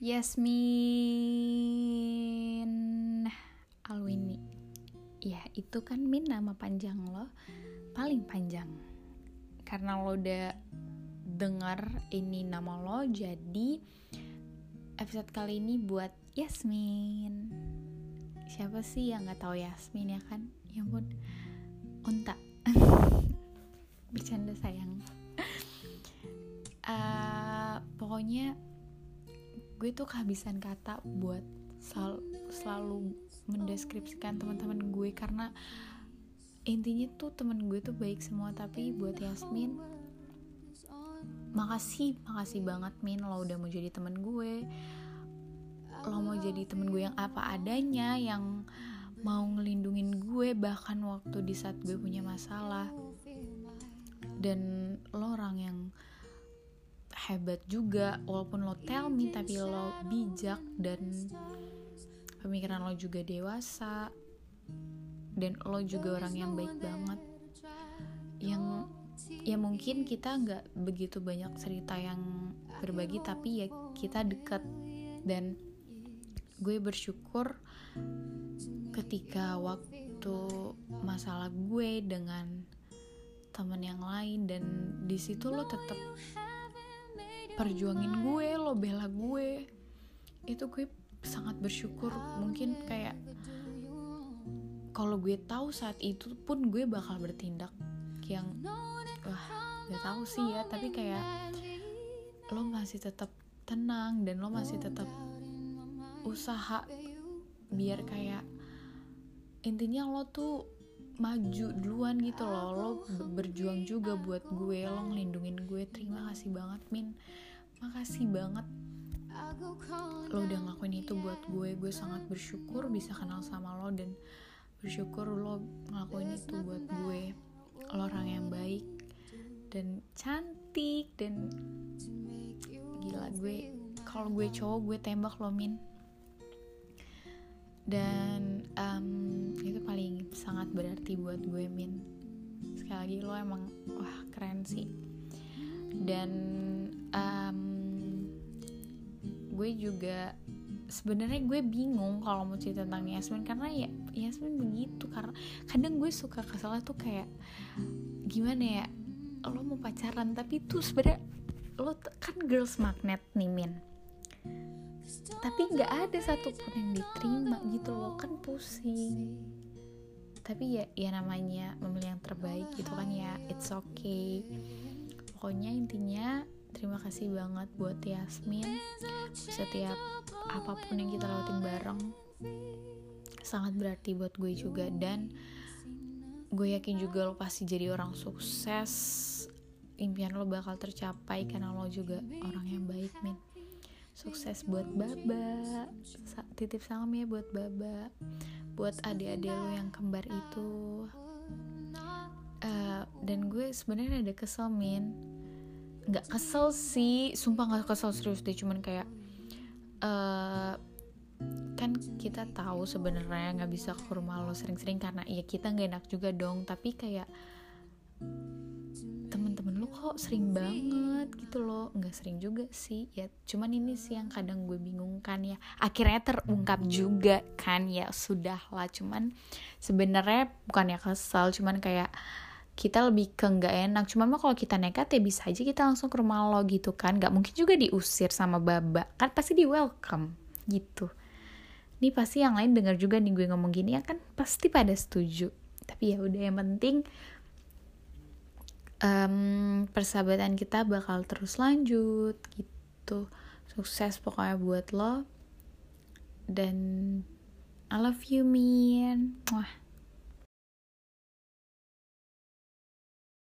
Yasmin Alwini. Ya itu kan Min nama panjang lo. Paling panjang. Karena lo udah dengar ini nama lo Jadi episode kali ini buat Yasmin. Siapa sih yang gak tahu Yasmin ya kan? Ya ampun. Unta. Bercanda sayang. Uh, Pokoknya gue tuh kehabisan kata buat sel selalu mendeskripsikan teman-teman gue karena intinya tuh temen gue tuh baik semua. Tapi buat Yasmin makasih makasih banget Min lo udah mau jadi temen gue. Lo mau jadi temen gue yang apa adanya yang mau ngelindungin gue bahkan waktu di saat gue punya masalah. Dan lo orang yang hebat juga walaupun lo tell me tapi lo bijak dan pemikiran lo juga dewasa dan lo juga orang yang baik banget. Yang ya mungkin kita nggak begitu banyak cerita yang berbagi tapi ya kita dekat. Dan gue bersyukur ketika waktu masalah gue dengan teman yang lain dan di situ lo tetap perjuangin gue lo bela gue. Itu gue sangat bersyukur. Mungkin kayak kalau gue tahu saat itu pun gue bakal bertindak yang wah gak tahu sih ya. Tapi kayak lo masih tetap tenang dan lo masih tetap usaha biar kayak intinya lo tuh maju duluan gitu loh. Lo berjuang juga buat gue lo ngelindungin gue. Terima kasih banget min. Makasih banget. Lo udah ngelakuin itu buat gue. Gue sangat bersyukur bisa kenal sama lo dan bersyukur lo ngelakuin itu buat gue. Lo orang yang baik dan cantik dan gila gue. Kalau gue cowok gue tembak lo min. Dan um, sangat berarti buat gue min. Sekali lagi lo emang wah keren sih. Dan um, gue juga sebenarnya gue bingung kalau mau cerita tentang Yasmin karena ya Yasmin begitu karena kadang gue suka kesel tuh kayak gimana ya lo mau pacaran tapi tuh sebenarnya lo kan girls magnet nih min. Tapi nggak ada satupun yang diterima gitu loh kan pusing tapi ya ya namanya memilih yang terbaik gitu kan ya it's okay. Pokoknya intinya terima kasih banget buat Yasmin. Setiap apa pun yang kita lewatin bareng sangat berarti buat gue juga. Dan gue yakin juga lo pasti jadi orang sukses. Impian lo bakal tercapai karena lo juga orang yang baik min. Sukses buat Baba. Titip salam ya buat Baba buat adik-adik lo yang kembar itu. Uh, dan gue sebenarnya ada kesel min. Nggak kesel sih sumpah nggak kesel serius deh cuman kayak uh, kan kita tahu sebenarnya nggak bisa ke rumah lo sering-sering karena ya kita nggak enak juga dong tapi kayak kok sering banget gitu loh. Nggak sering juga sih ya. Cuman ini sih yang kadang gue bingung kan ya. Akhirnya terungkap juga kan ya sudah lah. Cuman sebenarnya bukan ya kesal cuman kayak kita lebih ke nggak enak. Cuman mah kalau kita nekat ya bisa aja kita langsung ke rumah lo gitu kan. Nggak mungkin juga diusir sama baba. Kan pasti di welcome gitu. Ini pasti yang lain dengar juga nih gue ngomong gini ya kan pasti pada setuju. Tapi ya udah yang penting um, persahabatan kita bakal terus lanjut gitu. Sukses pokoknya buat lo. Dan I love you Min. Wah.